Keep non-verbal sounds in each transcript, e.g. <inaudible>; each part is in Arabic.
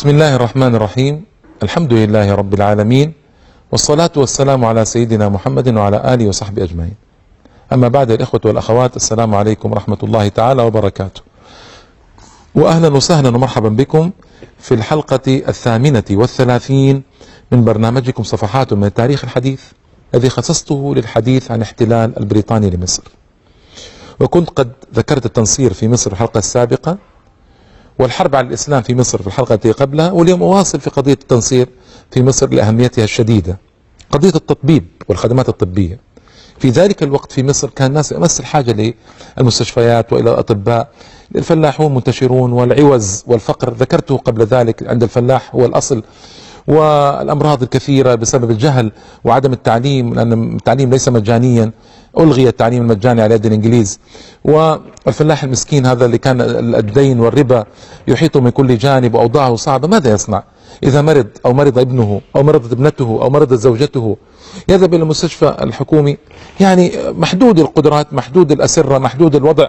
بسم الله الرحمن الرحيم الحمد لله رب العالمين والصلاة والسلام على سيدنا محمد وعلى آله وصحبه أجمعين أما بعد الإخوة والأخوات السلام عليكم ورحمة الله تعالى وبركاته وأهلا وسهلا ومرحبا بكم في الحلقة الثامنة والثلاثين من برنامجكم صفحات من التاريخ الحديث الذي خصصته للحديث عن احتلال البريطاني لمصر وكنت قد ذكرت التنصير في مصر الحلقة السابقة والحرب على الإسلام في مصر في الحلقة التي قبلها واليوم أواصل في قضية التنصير في مصر لأهميتها الشديدة قضية التطبيب والخدمات الطبية. في ذلك الوقت في مصر كان الناس أمس الحاجة للمستشفيات وإلى الأطباء الفلاحون منتشرون والعوز والفقر ذكرته قبل ذلك عند الفلاح هو الأصل والأمراض الكثيرة بسبب الجهل وعدم التعليم لأن التعليم ليس مجانيا. ألغي التعليم المجاني على يد الإنجليز. والفلاح المسكين هذا اللي كان الدين والربا يحيطه من كل جانب وأوضاعه صعبة ماذا يصنع؟ إذا مرض أو مرض ابنه أو مرضت ابنته أو مرضت زوجته يذهب إلى المستشفى الحكومي يعني محدود القدرات محدود الأسرة محدود الوضع.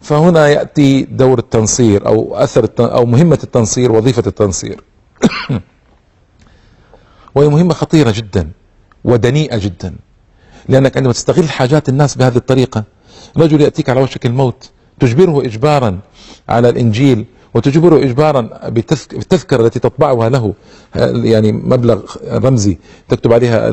فهنا يأتي دور التنصير أو أثر أو مهمة التنصير وظيفة التنصير. <coughs> وهي مهمة خطيرة جدا ودنيئة جدا. لأنك عندما تستغل حاجات الناس بهذه الطريقة رجل يأتيك على وشك الموت تجبره إجبارا على الإنجيل وتجبره إجبارا بالتذكرة التي تطبعها له يعني مبلغ رمزي تكتب عليها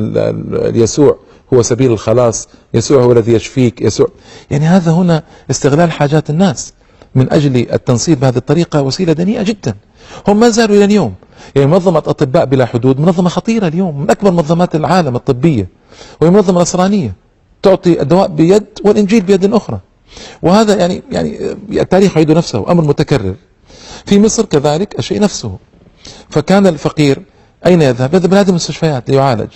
يسوع هو سبيل الخلاص يسوع هو الذي يشفيك يسوع. يعني هذا هنا استغلال حاجات الناس من أجل التنصيب بهذه الطريقة وسيلة دنيئة جدا. هم ما زالوا إلى اليوم يعني منظمة أطباء بلا حدود منظمة خطيرة اليوم من أكبر منظمات العالم الطبية وهي منظمة نصرانية تعطي الدواء بيد والإنجيل بيد أخرى. وهذا يعني يعني التاريخ يعيد نفسه أمر متكرر. في مصر كذلك الشيء نفسه. فكان الفقير أين يذهب؟ يذهب إلى هذه المستشفيات ليعالج.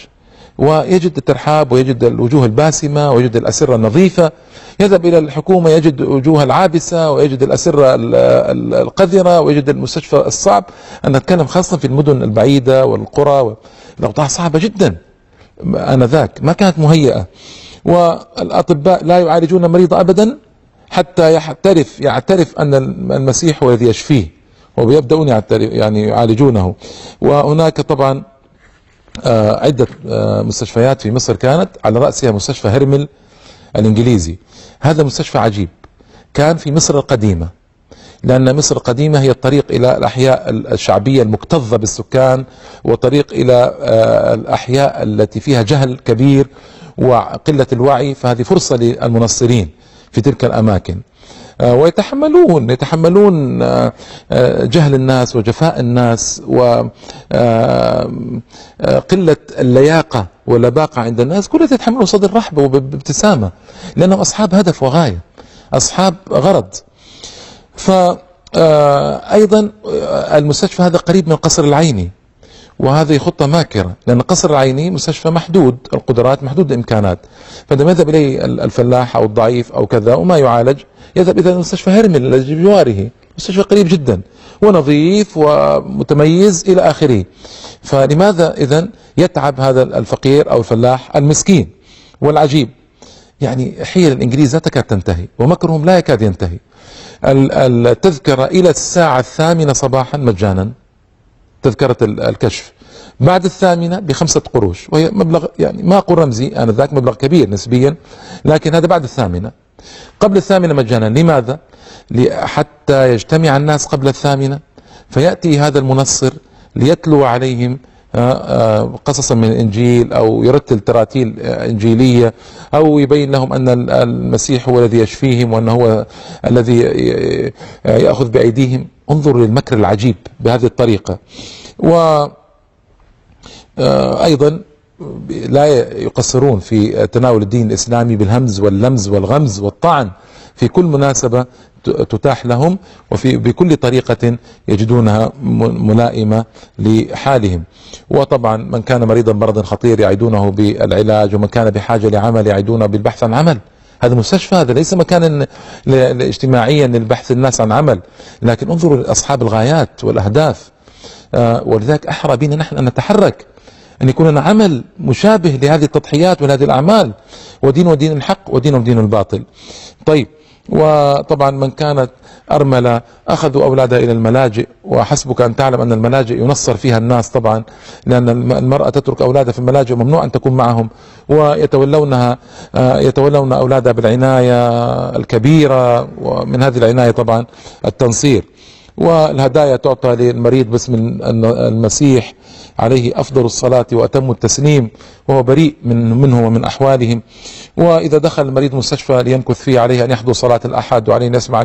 ويجد الترحاب ويجد الوجوه الباسمة ويجد الأسرة النظيفة. يذهب إلى الحكومة يجد وجوه العابسة ويجد الأسرة القذرة ويجد المستشفى الصعب. أنا أتكلم خاصة في المدن البعيدة والقرى الأوضاع صعبة جدا. آنذاك ما كانت مهيئة. والأطباء لا يعالجون المريض أبدا حتى يعترف يعترف أن المسيح هو الذي يشفيه ويبدأون يعني يعالجونه. وهناك طبعا عدة آه، مستشفيات في مصر كانت على رأسها مستشفى هرمل الإنجليزي. هذا مستشفى عجيب. كان في مصر القديمة لأن مصر القديمة هي الطريق إلى الأحياء الشعبية المكتظة بالسكان وطريق إلى آه، الأحياء التي فيها جهل كبير وقلة الوعي فهذه فرصة للمنصرين في تلك الأماكن. آه، ويتحملون يتحملون آه، آه، جهل الناس وجفاء الناس وقلة اللياقة واللباقة عند الناس كلها تتحملون صدر رحب وبابتسامة لأنهم أصحاب هدف وغاية أصحاب غرض. فأيضا المستشفى هذا قريب من القصر العيني. وهذه خطة ماكرة لأن قصر العيني مستشفى محدود القدرات محدود الإمكانات فعندما يذهب إليه الفلاح أو الضعيف أو كذا وما يعالج يذهب إلى مستشفى هرمل الذي بجواره مستشفى قريب جدا ونظيف ومتميز إلى آخره. فلماذا إذا يتعب هذا الفقير أو الفلاح المسكين والعجيب؟ يعني حيل الإنجليز لا تكاد تنتهي ومكرهم لا يكاد ينتهي. التذكرة إلى الساعة الثامنة صباحا مجانا. تذكرة الكشف. بعد الثامنة بخمسة قروش وهي مبلغ يعني ما أقول رمزي أنا ذاك مبلغ كبير نسبيا لكن هذا بعد الثامنة. قبل الثامنة مجانا لماذا؟ حتى يجتمع الناس قبل الثامنة فيأتي هذا المنصر ليتلو عليهم آه، آه، قصصا من الإنجيل أو يرتل تراتيل آه، إنجيلية أو يبين لهم أن المسيح هو الذي يشفيهم وأنه هو الذي يأخذ بأيديهم. انظر للمكر العجيب بهذه الطريقة. و أيضا لا يقصرون في تناول الدين الإسلامي بالهمز واللمز والغمز والطعن. في كل مناسبة تتاح لهم وفي بكل طريقة يجدونها ملائمة لحالهم. وطبعا من كان مريضا مرضا خطير يعيدونه بالعلاج ومن كان بحاجة لعمل يعيدونه بالبحث عن عمل. هذا مستشفى هذا ليس مكانا اجتماعيا للبحث الناس عن عمل. لكن انظروا لأصحاب الغايات والأهداف. آه، ولذلك أحرى بنا نحن أن نتحرك أن يكون لنا عمل مشابه لهذه التضحيات ولهذه الأعمال. ودين ودين الحق ودين ودين الباطل. طيب وطبعا من كانت أرملة أخذوا أولادها إلى الملاجئ وحسبك أن تعلم أن الملاجئ ينصر فيها الناس طبعا لأن المرأة تترك أولادها في الملاجئ وممنوع أن تكون معهم. ويتولونها آه، يتولون أولادها بالعناية الكبيرة ومن هذه العناية طبعا التنصير. والهدايا تعطى للمريض باسم المسيح عليه أفضل الصلاة وأتم التسليم وهو بريء من منه ومن أحوالهم. وإذا دخل المريض مستشفى ليمكث فيه عليه أن يحضر صلاة الأحد وعليه أن يسمع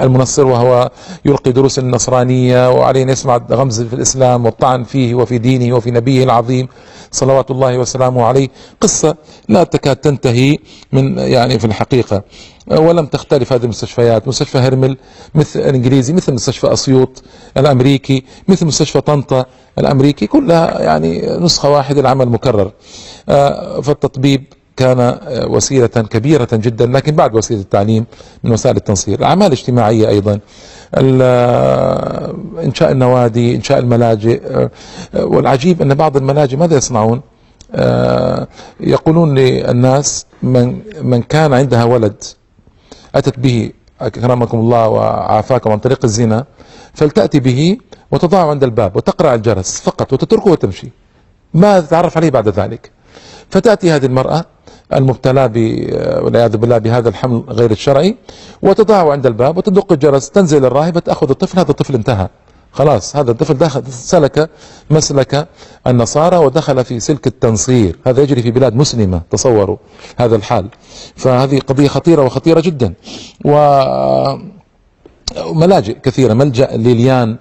المنصر وهو يلقي دروس النصرانية وعليه أن يسمع غمز في الإسلام والطعن فيه وفي دينه وفي نبيه العظيم صلوات الله وسلامه عليه. قصة لا تكاد تنتهي من يعني في الحقيقة. ولم تختلف هذه المستشفيات. مستشفى هرمل مثل الإنجليزي مثل مستشفى أسيوط الأمريكي مثل مستشفى طنطا الأمريكي كلها يعني نسخة واحدة العمل مكرر. آه، فالتطبيب كان وسيلة كبيرة جدا لكن بعد وسيلة التعليم من وسائل التنصير. الأعمال الاجتماعية أيضا. إنشاء النوادي إنشاء الملاجئ آه، والعجيب أن بعض الملاجئ ماذا يصنعون؟ آه، يقولون للناس من, من كان عندها ولد أتت به أكرمكم الله وعافاكم عن طريق الزنا فلتأتي به وتضعه عند الباب وتقرع الجرس فقط وتتركه وتمشي. ما تتعرف عليه بعد ذلك. فتأتي هذه المرأة المبتلى والعياذ بالله بهذا الحمل غير الشرعي وتضعه عند الباب وتدق الجرس تنزل الراهبة تأخذ الطفل هذا الطفل انتهى. خلاص هذا الطفل دخل سلك مسلك النصارى ودخل في سلك التنصير. هذا يجري في بلاد مسلمة تصوروا هذا الحال. فهذه قضية خطيرة وخطيرة جدا. وملاجئ كثيرة ملجأ ليليان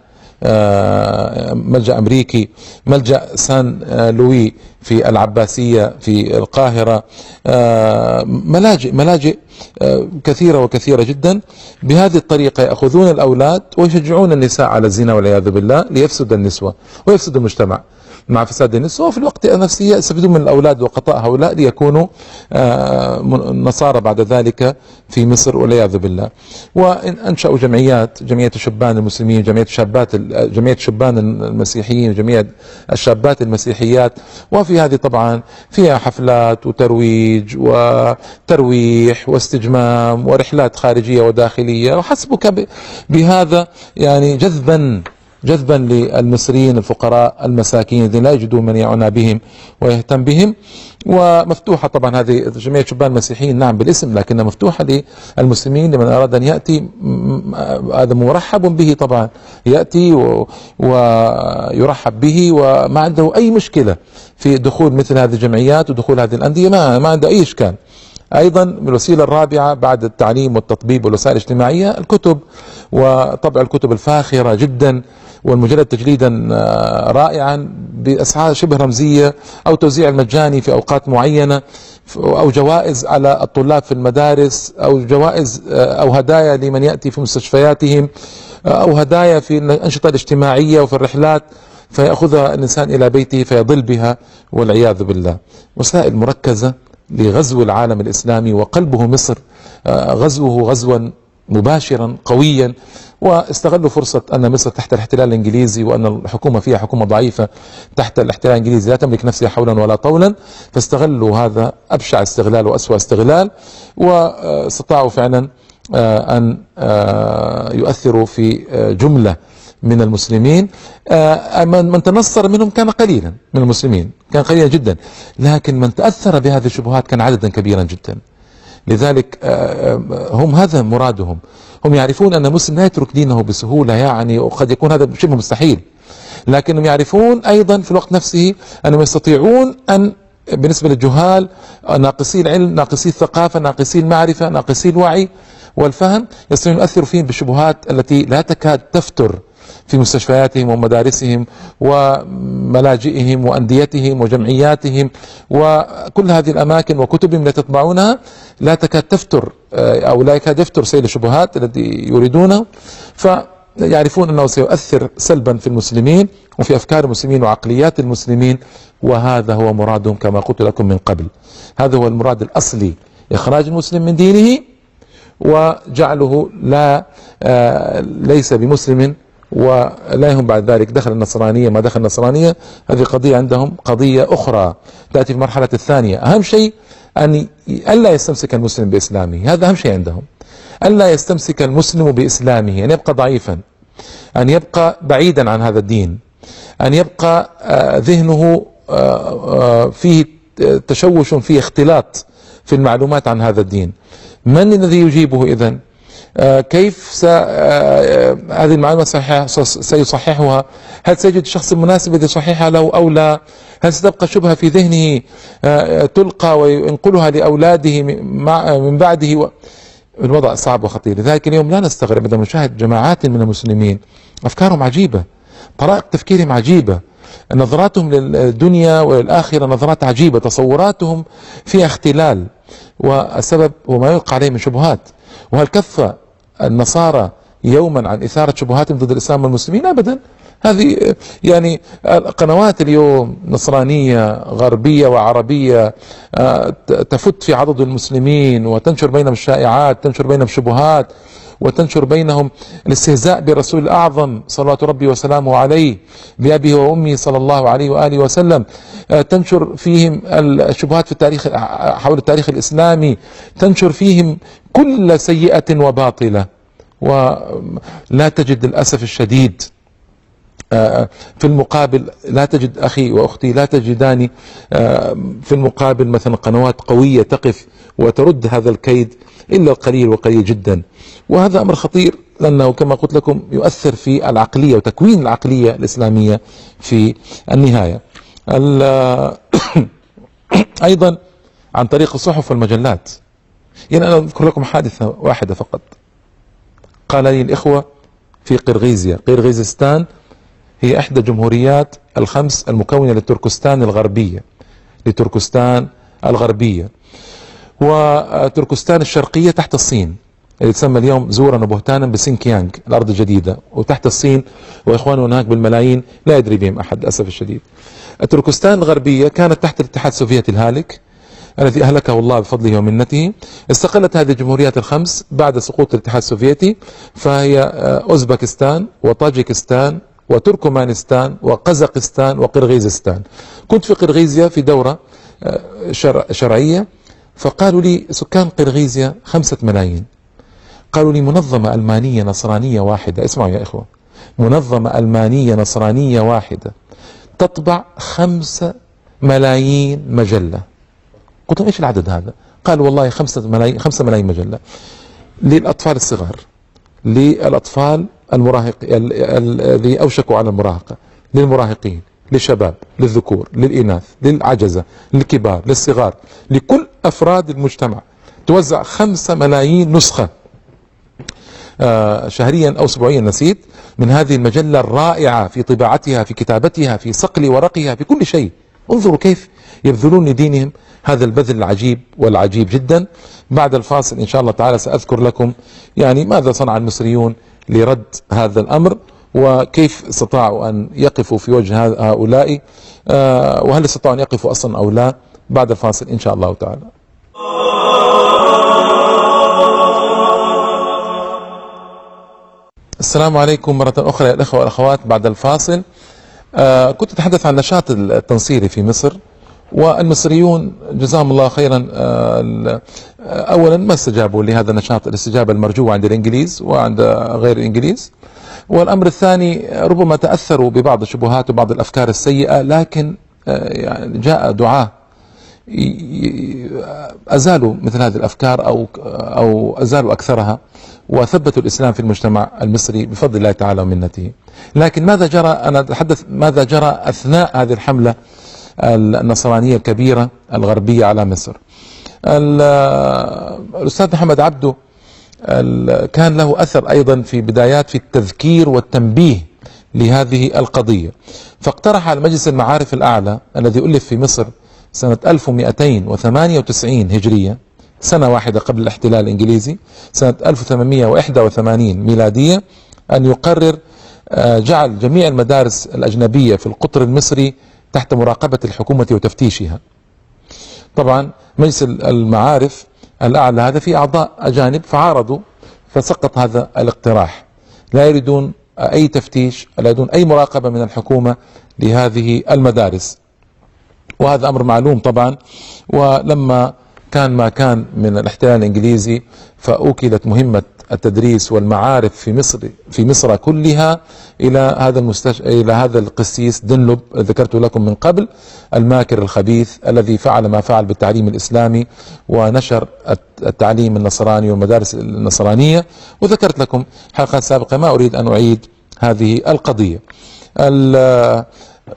ملجأ أمريكي ملجأ سان لوي في العباسية في القاهرة. آه، ملاجئ ملاجئ آه، كثيرة وكثيرة جدا. بهذه الطريقة يأخذون الأولاد ويشجعون النساء على الزنا والعياذ بالله ليفسد النسوة ويفسد المجتمع. مع فساد النسوة وفي الوقت نفسه يستفيدون من الأولاد وقطاء هؤلاء ليكونوا آه، نصارى بعد ذلك في مصر والعياذ بالله. وأنشأوا جمعيات جمعية الشبان المسلمين جمعية الشابات جمعية الشبان المسيحيين جمعية الشابات المسيحيات. وفي هذه طبعا فيها حفلات وترويج وترويح واستجمام ورحلات خارجية وداخلية. وحسبك بهذا يعني جذبا جذبا للمصريين الفقراء المساكين الذين لا يجدون من يعنى بهم ويهتم بهم. ومفتوحة طبعا هذه جمعية شبان المسيحيين نعم بالاسم لكنها مفتوحة للمسلمين لمن أراد أن يأتي هذا مرحب به طبعا يأتي ويرحب به وما عنده أي مشكلة في دخول مثل هذه الجمعيات ودخول هذه الأندية ما, ما عنده أي إشكال. أيضا الوسيلة الرابعة بعد التعليم والتطبيب والوسائل الاجتماعية الكتب وطبع الكتب الفاخرة جدا. والمجلد تجليدا آه، رائعا بأسعار شبه رمزية أو توزيع المجاني في أوقات معينة أو جوائز على الطلاب في المدارس أو جوائز آه، أو هدايا لمن يأتي في مستشفياتهم آه، أو هدايا في الأنشطة الاجتماعية وفي الرحلات فيأخذها الإنسان إلى بيته فيضل بها والعياذ بالله. وسائل مركزة لغزو العالم الإسلامي وقلبه مصر غزوه غزوا مباشرا قويا واستغلوا فرصة أن مصر تحت الاحتلال الإنجليزي وأن الحكومة فيها حكومة ضعيفة تحت الاحتلال الإنجليزي. لا تملك نفسها حولا ولا طولا. فاستغلوا هذا أبشع استغلال وأسوأ استغلال. واستطاعوا فعلا آه، أن آه، يؤثروا في آه، جملة من المسلمين. من تنصر منهم كان قليلا من المسلمين كان قليلا جدا. لكن من تأثر بهذه الشبهات كان عددا كبيرا جدا. لذلك هم هذا مرادهم. هم يعرفون أن المسلم لا يترك دينه بسهولة يعني وقد يكون هذا شبه مستحيل. لكنهم يعرفون أيضا في الوقت نفسه أنهم يستطيعون أن بالنسبة للجهال ناقصي العلم ناقصي الثقافة ناقصي المعرفة ناقصي الوعي والفهم يستطيعون يؤثروا فيهم بالشبهات التي لا تكاد تفتر. في مستشفياتهم ومدارسهم وملاجئهم وأنديتهم وجمعياتهم وكل هذه الأماكن وكتبهم التي تطبعونها لا تكاد تفتر آه، أو لا يكاد يفتر سيل الشبهات التي يريدونه. فيعرفون أنه سيؤثر سلبا في المسلمين وفي أفكار المسلمين وعقليات المسلمين وهذا هو مرادهم كما قلت لكم من قبل. هذا هو المراد الأصلي إخراج المسلم من دينه وجعله لا آه ليس بمسلم ولا يهم بعد ذلك دخل النصرانية ما دخل النصرانية. هذه قضية عندهم قضية أخرى تأتي في المرحلة الثانية. أهم شيء أن ألا يستمسك المسلم بإسلامه. هذا أهم شيء عندهم. ألا يستمسك المسلم بإسلامه. أن يبقى ضعيفا. أن يبقى بعيدا عن هذا الدين. أن يبقى آه، ذهنه آه، فيه تشوش فيه اختلاط في المعلومات عن هذا الدين. من الذي يجيبه إذن؟ كيف هذه المعلومة سيصححها؟ هل سيجد الشخص المناسب الذي يصححها له أو لا؟ هل ستبقى شبهة في ذهنه تلقى وينقلها لأولاده من بعده؟ الوضع صعب وخطير. لذلك اليوم لا نستغرب عندما نشاهد جماعات من المسلمين أفكارهم عجيبة طرائق تفكيرهم عجيبة نظراتهم للدنيا وللآخرة نظرات عجيبة تصوراتهم فيها اختلال والسبب هو ما يلقى عليه من شبهات. وهل كف النصارى يوما عن إثارة شبهاتهم ضد الإسلام والمسلمين؟ أبدا. هذه يعني قنوات اليوم نصرانية غربية وعربية آه، تفت في عضد المسلمين وتنشر بينهم الشائعات تنشر بينهم شبهات. وتنشر بينهم الاستهزاء بالرسول الأعظم صلوات ربي وسلامه عليه بأبيه وأمه صلى الله عليه وآله وسلم. آه، تنشر فيهم الشبهات في التاريخ حول التاريخ الإسلامي. تنشر فيهم كل سيئة وباطلة. ولا تجد للأسف الشديد. آه، في المقابل لا تجد أخي وأختي لا تجدان آه، في المقابل مثلا قنوات قوية تقف وترد هذا الكيد إلا القليل وقليل جدا. وهذا أمر خطير لأنه كما قلت لكم يؤثر في العقلية وتكوين العقلية الإسلامية في النهاية. <coughs> أيضا عن طريق الصحف والمجلات. يعني أنا أذكر لكم حادثة واحدة فقط. قال لي الإخوة في قرغيزيا. قرغيزستان هي إحدى جمهوريات الخمس المكونة لتركستان الغربية. لتركستان الغربية. وتركستان الشرقية تحت الصين اللي تسمى اليوم زورا وبهتانا بسينكيانغ الأرض الجديدة وتحت الصين وإخوانه هناك بالملايين لا يدري بهم أحد للأسف الشديد. تركستان الغربية كانت تحت الاتحاد السوفيتي الهالك الذي أهلكه الله بفضله ومنته. استقلت هذه الجمهوريات الخمس بعد سقوط الاتحاد السوفيتي فهي أوزبكستان وطاجيكستان وتركمانستان وقزاقستان وقرغيزستان. كنت في قرغيزيا في دورة آه، شرعية. فقالوا لي سكان قرغيزيا خمسة ملايين. قالوا لي منظمة ألمانية نصرانية واحدة. اسمعوا يا إخوة. منظمة ألمانية نصرانية واحدة تطبع خمسة ملايين مجلة. قلت لهم إيش العدد هذا؟ قال والله خمسة ملايين خمسة ملايين مجلة. للأطفال الصغار للأطفال المراهق الذي أوشكوا على المراهقة للمراهقين للشباب للذكور للإناث للعجزة للكبار للصغار لكل أفراد المجتمع. توزع خمسة ملايين نسخة. آه، شهريا أو أسبوعيا نسيت من هذه المجلة الرائعة في طباعتها في كتابتها في صقل ورقها في كل شيء. انظروا كيف يبذلون لدينهم هذا البذل العجيب والعجيب جدا. بعد الفاصل إن شاء الله تعالى سأذكر لكم يعني ماذا صنع المصريون لرد هذا الأمر وكيف استطاعوا أن يقفوا في وجه هؤلاء. آه، وهل استطاعوا أن يقفوا أصلا أو لا؟ بعد الفاصل إن شاء الله تعالى. السلام عليكم مرة أخرى يا الأخوة والأخوات بعد الفاصل. آه كنت أتحدث عن النشاط التنصيري في مصر والمصريون جزاهم الله خيرا آه أولا ما استجابوا لهذا النشاط الاستجابة المرجوة عند الإنجليز وعند غير الإنجليز. والأمر الثاني ربما تأثروا ببعض الشبهات وبعض الأفكار السيئة لكن آه، يعني جاء دعاة أزالوا مثل هذه الأفكار أو أو أزالوا أكثرها وثبتوا الإسلام في المجتمع المصري بفضل الله تعالى ومنته. لكن ماذا جرى؟ أنا أتحدث ماذا جرى أثناء هذه الحملة النصرانية الكبيرة الغربية على مصر. الأستاذ محمد عبده كان له أثر أيضا في بدايات في التذكير والتنبيه لهذه القضية. فاقترح على مجلس المعارف الأعلى الذي ألف في مصر سنة 1298 هجرية سنة واحدة قبل الاحتلال الإنجليزي سنة 1881 ميلادية أن يقرر آه، جعل جميع المدارس الأجنبية في القطر المصري تحت مراقبة الحكومة وتفتيشها. طبعا مجلس المعارف الأعلى هذا في أعضاء أجانب فعارضوا فسقط هذا الاقتراح. لا يريدون أي تفتيش لا يريدون أي مراقبة من الحكومة لهذه المدارس. وهذا أمر معلوم طبعا ولما كان ما كان من الاحتلال الإنجليزي فأوكلت مهمة التدريس والمعارف في مصر في مصر كلها إلى هذا المستش... إلى هذا القسيس دنلب ذكرت لكم من قبل الماكر الخبيث الذي فعل ما فعل بالتعليم الإسلامي ونشر التعليم النصراني والمدارس النصرانية وذكرت لكم حلقات سابقة ما أريد أن أعيد هذه القضية.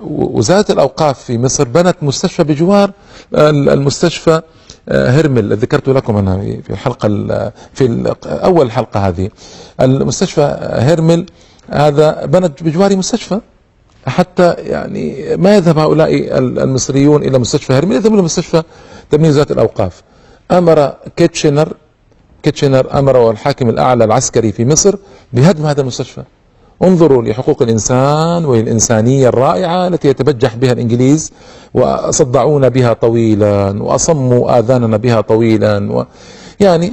وزارة الأوقاف في مصر بنت مستشفى بجوار المستشفى آه، هرمل. ذكرت لكم أنا في الحلقة في أول حلقة هذه. المستشفى هرمل هذا بنت بجوار مستشفى. حتى يعني ما يذهب هؤلاء المصريون إلى مستشفى هرمل يذهبون إلى مستشفى تمويل وزارة الأوقاف. أمر كيتشنر كيتشنر أمر الحاكم الأعلى العسكري في مصر بهدم هذا المستشفى. انظروا لحقوق الإنسان والإنسانية الرائعة التي يتبجح بها الإنجليز وصدعونا بها طويلا وأصموا آذاننا بها طويلا و يعني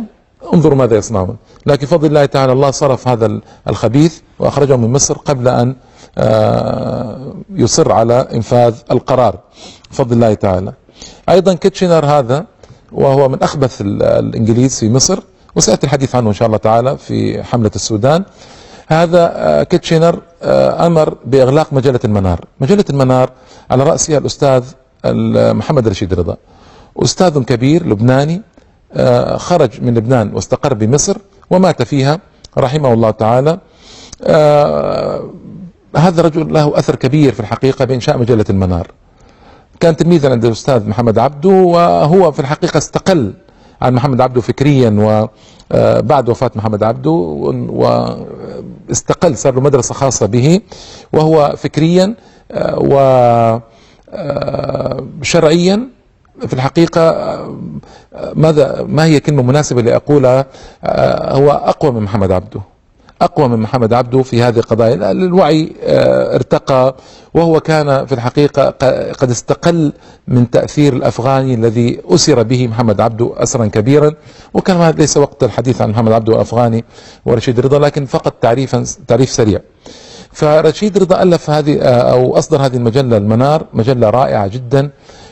انظروا ماذا يصنعون. لكن فضل الله تعالى الله صرف هذا الخبيث وأخرجه من مصر قبل أن آه، يصر على إنفاذ القرار. بفضل الله تعالى. أيضا كيتشنر هذا وهو من أخبث الإنجليز في مصر. وسيأتي الحديث عنه إن شاء الله تعالى في حملة السودان. هذا آه، كيتشينر آه، أمر بإغلاق مجلة المنار، مجلة المنار على راسها الأستاذ محمد رشيد رضا. أستاذ كبير لبناني آه، خرج من لبنان واستقر بمصر ومات فيها رحمه الله تعالى. هذا الرجل له أثر كبير في الحقيقة بإنشاء مجلة المنار. كان تلميذا عند الأستاذ محمد عبده وهو في الحقيقة استقل عن محمد عبده فكريا وبعد وفاة محمد عبده واستقل صار له مدرسة خاصة به وهو فكريا وشرعيا في الحقيقة ماذا ما هي كلمة مناسبة لأقولها هو أقوى من محمد عبده. أقوى من محمد عبده في هذه القضايا. الوعي آه، ارتقى وهو كان في الحقيقة قد استقل من تأثير الأفغاني الذي أسر به محمد عبده أسرا كبيرا. وكان ليس وقت الحديث عن محمد عبده الأفغاني ورشيد رضا لكن فقط تعريفا تعريف سريع. فرشيد رضا ألف هذه آه، أو أصدر هذه المجلة المنار مجلة رائعة جدا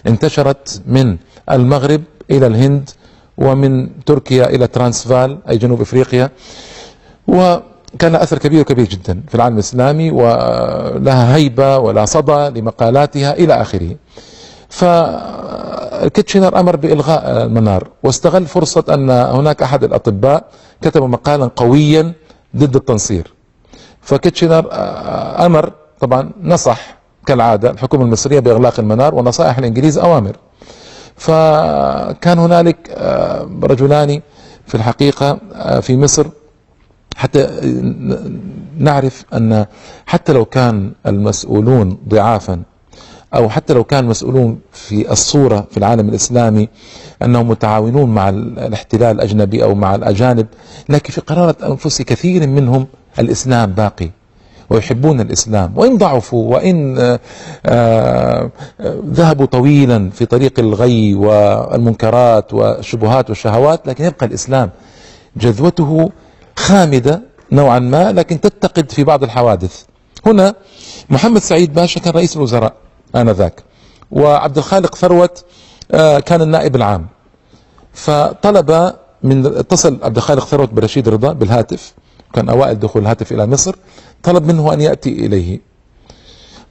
انتشرت من المغرب إلى الهند ومن تركيا إلى ترانسفال أي جنوب إفريقيا. و كان أثر كبير كبير جدا في العالم الإسلامي ولها هيبة ولا صدى لمقالاتها إلى آخره. فكيتشنر أمر بإلغاء المنار واستغل فرصة أن هناك أحد الأطباء كتب مقالا قويا ضد التنصير. فكيتشنر أمر طبعا نصح كالعادة الحكومة المصرية بإغلاق المنار ونصائح الإنجليز أوامر. فكان هنالك رجلان في الحقيقة في مصر حتى نعرف أن حتى لو كان المسؤولون ضعافا أو حتى لو كان المسؤولون في الصورة في العالم الإسلامي أنهم متعاونون مع الاحتلال الأجنبي أو مع الأجانب لكن في قرارة أنفس كثير منهم الإسلام باقي ويحبون الإسلام. وإن ضعفوا وإن آآ آآ ذهبوا طويلا في طريق الغي والمنكرات والشبهات والشهوات لكن يبقى الإسلام جذوته خامدة نوعا ما لكن تتقد في بعض الحوادث. هنا محمد سعيد باشا كان رئيس الوزراء آنذاك وعبد الخالق ثروت آه، كان النائب العام. فطلب من اتصل عبد الخالق ثروت برشيد رضا بالهاتف كان أوائل دخول الهاتف إلى مصر طلب منه أن يأتي إليه.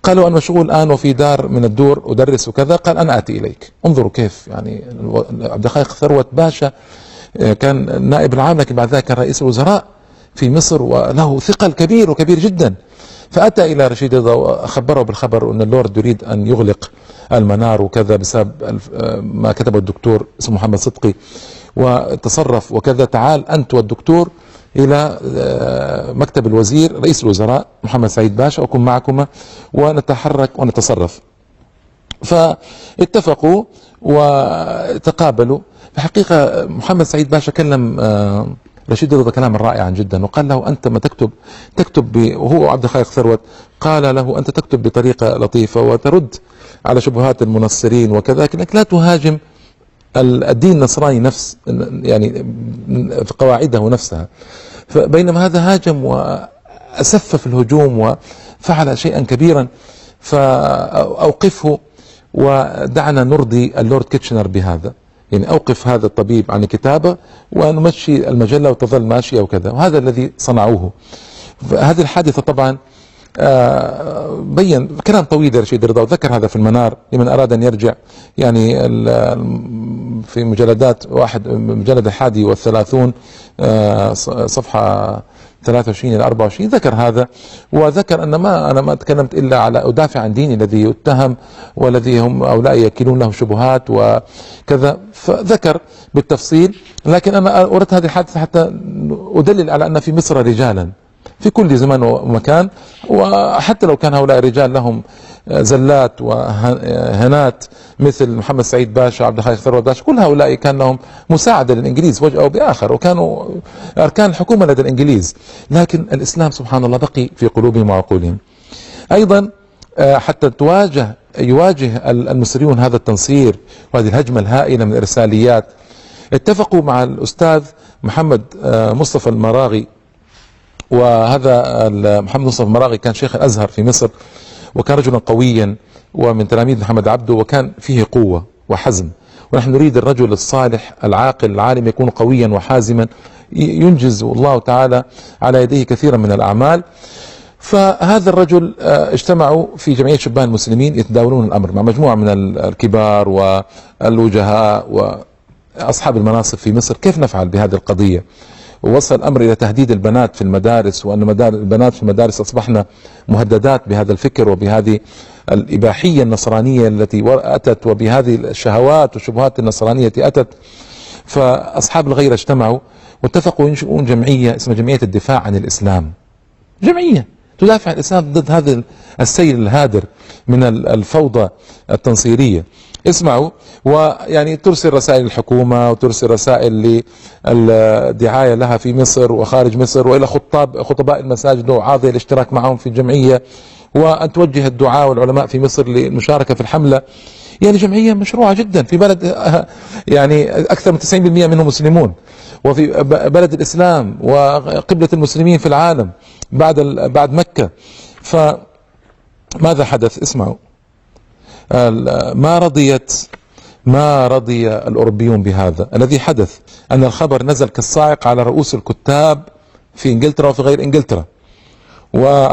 قالوا أنا مشغول الآن وفي دار من الدور أدرس وكذا قال أنا آتي إليك. انظروا كيف يعني عبد الخالق ثروت باشا كان نائب العام لكن بعد ذلك كان رئيس الوزراء في مصر وله ثقل كبير وكبير جدا. فأتى إلى رشيد رضا وأخبره بالخبر أن اللورد يريد أن يغلق المنار وكذا بسبب آه، ما كتبه الدكتور اسمه محمد صدقي وتصرف وكذا. تعال أنت والدكتور إلى آه، مكتب الوزير رئيس الوزراء محمد سعيد باشا أكون معكما ونتحرك ونتصرف. فاتفقوا وتقابلوا. الحقيقة محمد سعيد باشا كلم آه، رشيد رضا كلاما رائعا جدا. وقال له أنت ما تكتب تكتب وهو عبد الخالق ثروت قال له أنت تكتب بطريقة لطيفة وترد على شبهات المنصرين وكذا لكنك لا تهاجم الدين النصراني نفس يعني في قواعده نفسها. فبينما هذا هاجم وأسف في الهجوم وفعل شيئا كبيرا فأوقفه ودعنا نرضي اللورد كيتشنر بهذا. يعني أوقف هذا الطبيب عن الكتابة ونمشي المجلة وتظل ماشية وكذا. وهذا الذي صنعوه. هذه الحادثة طبعا آه، بين كلام طويل يا رشيد رضا وذكر هذا في المنار لمن أراد أن يرجع. يعني في مجلدات واحد مجلد الحادي والثلاثون آه، صفحة 23 إلى 24 ذكر هذا وذكر أن ما أنا ما تكلمت إلا على أدافع عن ديني الذي يتهم والذي هم هؤلاء يكيلون له شبهات وكذا. فذكر بالتفصيل لكن أنا أردت هذه الحادثة حتى أدلل على أن في مصر رجالا. في كل زمان ومكان. وحتى لو كان هؤلاء الرجال لهم زلات وهنات مثل محمد سعيد باشا عبد الخالق ثروت باشا كل هؤلاء كان لهم مساعدة للإنجليز وجه أو بآخر وكانوا أركان الحكومة لدى الإنجليز. لكن الإسلام سبحان الله بقي في قلوبهم وعقولهم. أيضا آه، حتى تواجه يواجه المصريون هذا التنصير وهذه الهجمة الهائلة من الإرساليات. اتفقوا مع الأستاذ محمد آه، مصطفى المراغي وهذا محمد مصطفى المراغي كان شيخ الأزهر في مصر وكان رجلا قويا ومن تلاميذ محمد عبده وكان فيه قوة وحزم. ونحن نريد الرجل الصالح العاقل العالم يكون قويا وحازما. ينجز الله تعالى على يديه كثيرا من الأعمال. فهذا الرجل آه، اجتمعوا في جمعية شبان المسلمين يتداولون الأمر مع مجموعة من الكبار والوجهاء وأصحاب المناصب في مصر. كيف نفعل بهذه القضية؟ ووصل الأمر إلى تهديد البنات في المدارس وأن البنات في المدارس اصبحنا مهددات بهذا الفكر وبهذه الإباحية النصرانية التي أتت وبهذه الشهوات والشبهات النصرانية التي أتت. فأصحاب الغيرة اجتمعوا واتفقوا ينشئون جمعية اسمها جمعية الدفاع عن الإسلام. جمعية. تدافع الإسلام ضد هذا السيل الهادر من الفوضى التنصيرية. اسمعوا ويعني ترسل رسائل الحكومة وترسل رسائل للدعاية لها في مصر وخارج مصر وإلى خطاب خطباء المساجد وعاضية الاشتراك معهم في الجمعية. وأن توجه الدعاء والعلماء في مصر للمشاركة في الحملة. يعني جمعية مشروعة جدا في بلد يعني أكثر من 90% منهم مسلمون. وفي بلد الإسلام وقبلة المسلمين في العالم بعد بعد مكة. فماذا حدث؟ اسمعوا. ما رضيت ما رضي الأوروبيون بهذا؟ الذي حدث أن الخبر نزل كالصاعق على رؤوس الكتاب في إنجلترا وفي غير إنجلترا. و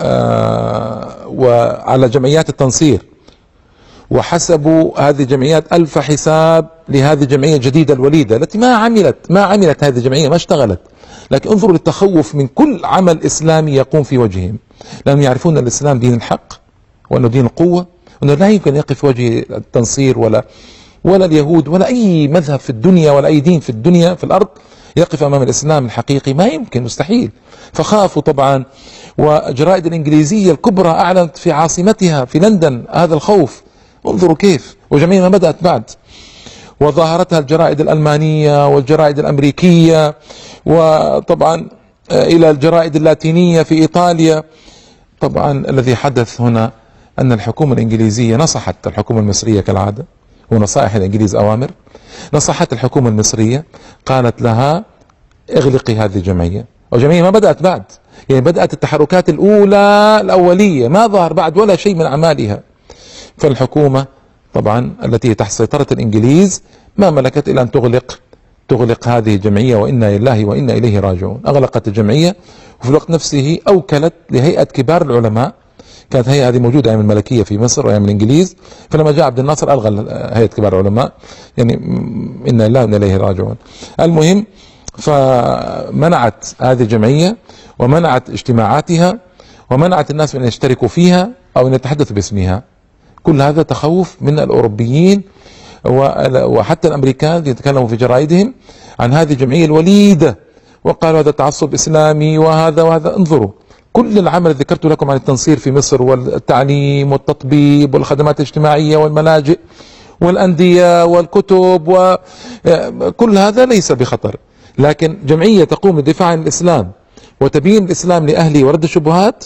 آه، وعلى جمعيات التنصير. وحسبوا هذه الجمعيات ألف حساب لهذه الجمعية الجديدة الوليدة التي ما عملت ما عملت هذه الجمعية ما اشتغلت. لكن انظروا للتخوف من كل عمل إسلامي يقوم في وجههم. لأنهم يعرفون أن الإسلام دين الحق وأنه دين القوة انه لا يمكن يقف في وجه التنصير ولا ولا اليهود ولا أي مذهب في الدنيا ولا أي دين في الدنيا في الأرض يقف أمام الإسلام الحقيقي. ما يمكن مستحيل. فخافوا طبعا. والجرائد الإنجليزية الكبرى أعلنت في عاصمتها في لندن هذا الخوف. انظروا كيف. وجميع ما بدأت بعد. وظاهرتها الجرائد الألمانية والجرائد الأمريكية وطبعا إلى الجرائد اللاتينية في إيطاليا. طبعا الذي حدث هنا أن الحكومة الإنجليزية نصحت الحكومة المصرية كالعادة ونصائح الإنجليز أوامر. نصحت الحكومة المصرية قالت لها اغلقي هذه الجمعية. والجمعية ما بدأت بعد. يعني بدأت التحركات الأولى الأولية ما ظهر بعد ولا شيء من أعمالها. فالحكومة طبعا التي تحت سيطرة الإنجليز ما ملكت إلا أن تغلق تغلق هذه الجمعية وإنا لله وإنا إليه راجعون. أغلقت الجمعية وفي الوقت نفسه أوكلت لهيئة كبار العلماء. كانت هيئة هذه موجودة أيام الملكية في مصر وأيام الإنجليز. فلما جاء عبد الناصر ألغى هيئة كبار العلماء يعني إنا لله وإنا إليه راجعون. المهم فمنعت هذه الجمعية ومنعت اجتماعاتها ومنعت الناس من أن يشتركوا فيها أو أن يتحدثوا باسمها. كل هذا تخوف من الأوروبيين وحتى الأمريكان يتكلموا في جرائدهم عن هذه الجمعية الوليدة. وقالوا هذا تعصب إسلامي وهذا وهذا. انظروا كل العمل اللي ذكرت لكم عن التنصير في مصر والتعليم والتطبيب والخدمات الاجتماعية والملاجئ والأندية والكتب وكل هذا ليس بخطر. لكن جمعية تقوم بالدفاع عن الإسلام وتبين الإسلام لأهله ورد الشبهات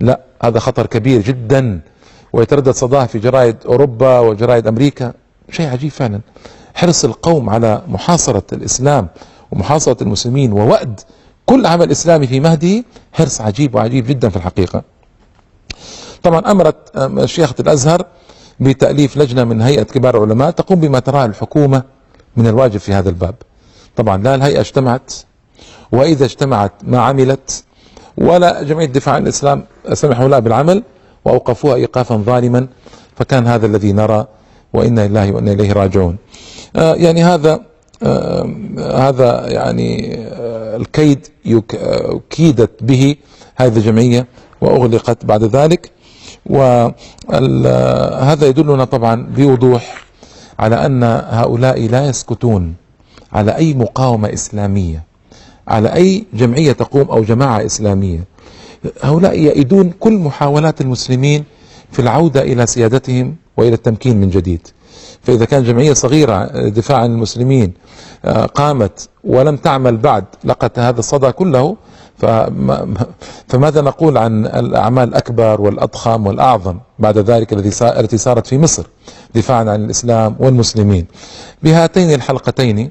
لا هذا خطر كبير جدا. ويتردد صداه في جرائد أوروبا وجرائد أمريكا. شيء عجيب فعلا. حرص القوم على محاصرة الإسلام ومحاصرة المسلمين ووأد كل عمل إسلامي في مهدي حرص عجيب وعجيب جدا في الحقيقة. طبعا أمرت شيخة الأزهر بتأليف لجنة من هيئة كبار العلماء تقوم بما تراه الحكومة من الواجب في هذا الباب. طبعا لا الهيئة اجتمعت وإذا اجتمعت ما عملت ولا جمعية الدفاع عن الإسلام سمحوا لها بالعمل وأوقفوها إيقافا ظالما فكان هذا الذي نرى وإنا لله وإنا إليه راجعون. آه يعني هذا آه هذا يعني آه الكيد كيدت به هذه الجمعية وأغلقت بعد ذلك. وهذا يدلنا طبعا بوضوح على أن هؤلاء لا يسكتون على أي مقاومة إسلامية على أي جمعية تقوم أو جماعة إسلامية. هؤلاء يئدون كل محاولات المسلمين في العودة إلى سيادتهم وإلى التمكين من جديد. فإذا كان جمعية صغيرة دفاع عن المسلمين آه، قامت ولم تعمل بعد لقت هذا الصدى كله فماذا نقول عن الأعمال الأكبر والأضخم والأعظم بعد ذلك التي صارت في مصر دفاعا عن الإسلام والمسلمين؟ بهاتين الحلقتين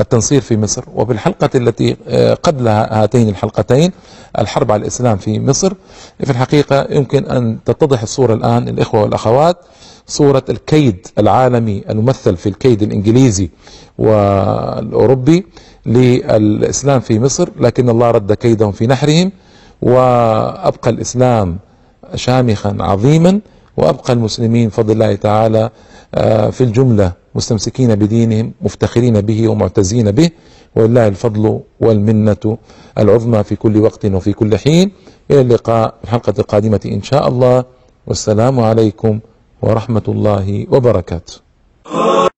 التنصير في مصر. وبالحلقة التي آه، قبل هاتين الحلقتين الحرب على الإسلام في مصر في الحقيقة يمكن أن تتضح الصورة الآن الإخوة والأخوات. صورة الكيد العالمي الممثل في الكيد الإنجليزي والأوروبي للإسلام في مصر لكن الله رد كيدهم في نحرهم. وأبقى الإسلام شامخا عظيما وأبقى المسلمين فضل الله تعالى آه، في الجملة مستمسكين بدينهم مفتخرين به ومعتزين به ولله الفضل والمنة العظمى في كل وقت وفي كل حين. إلى اللقاء في الحلقة القادمة إن شاء الله. والسلام عليكم ورحمة الله وبركاته.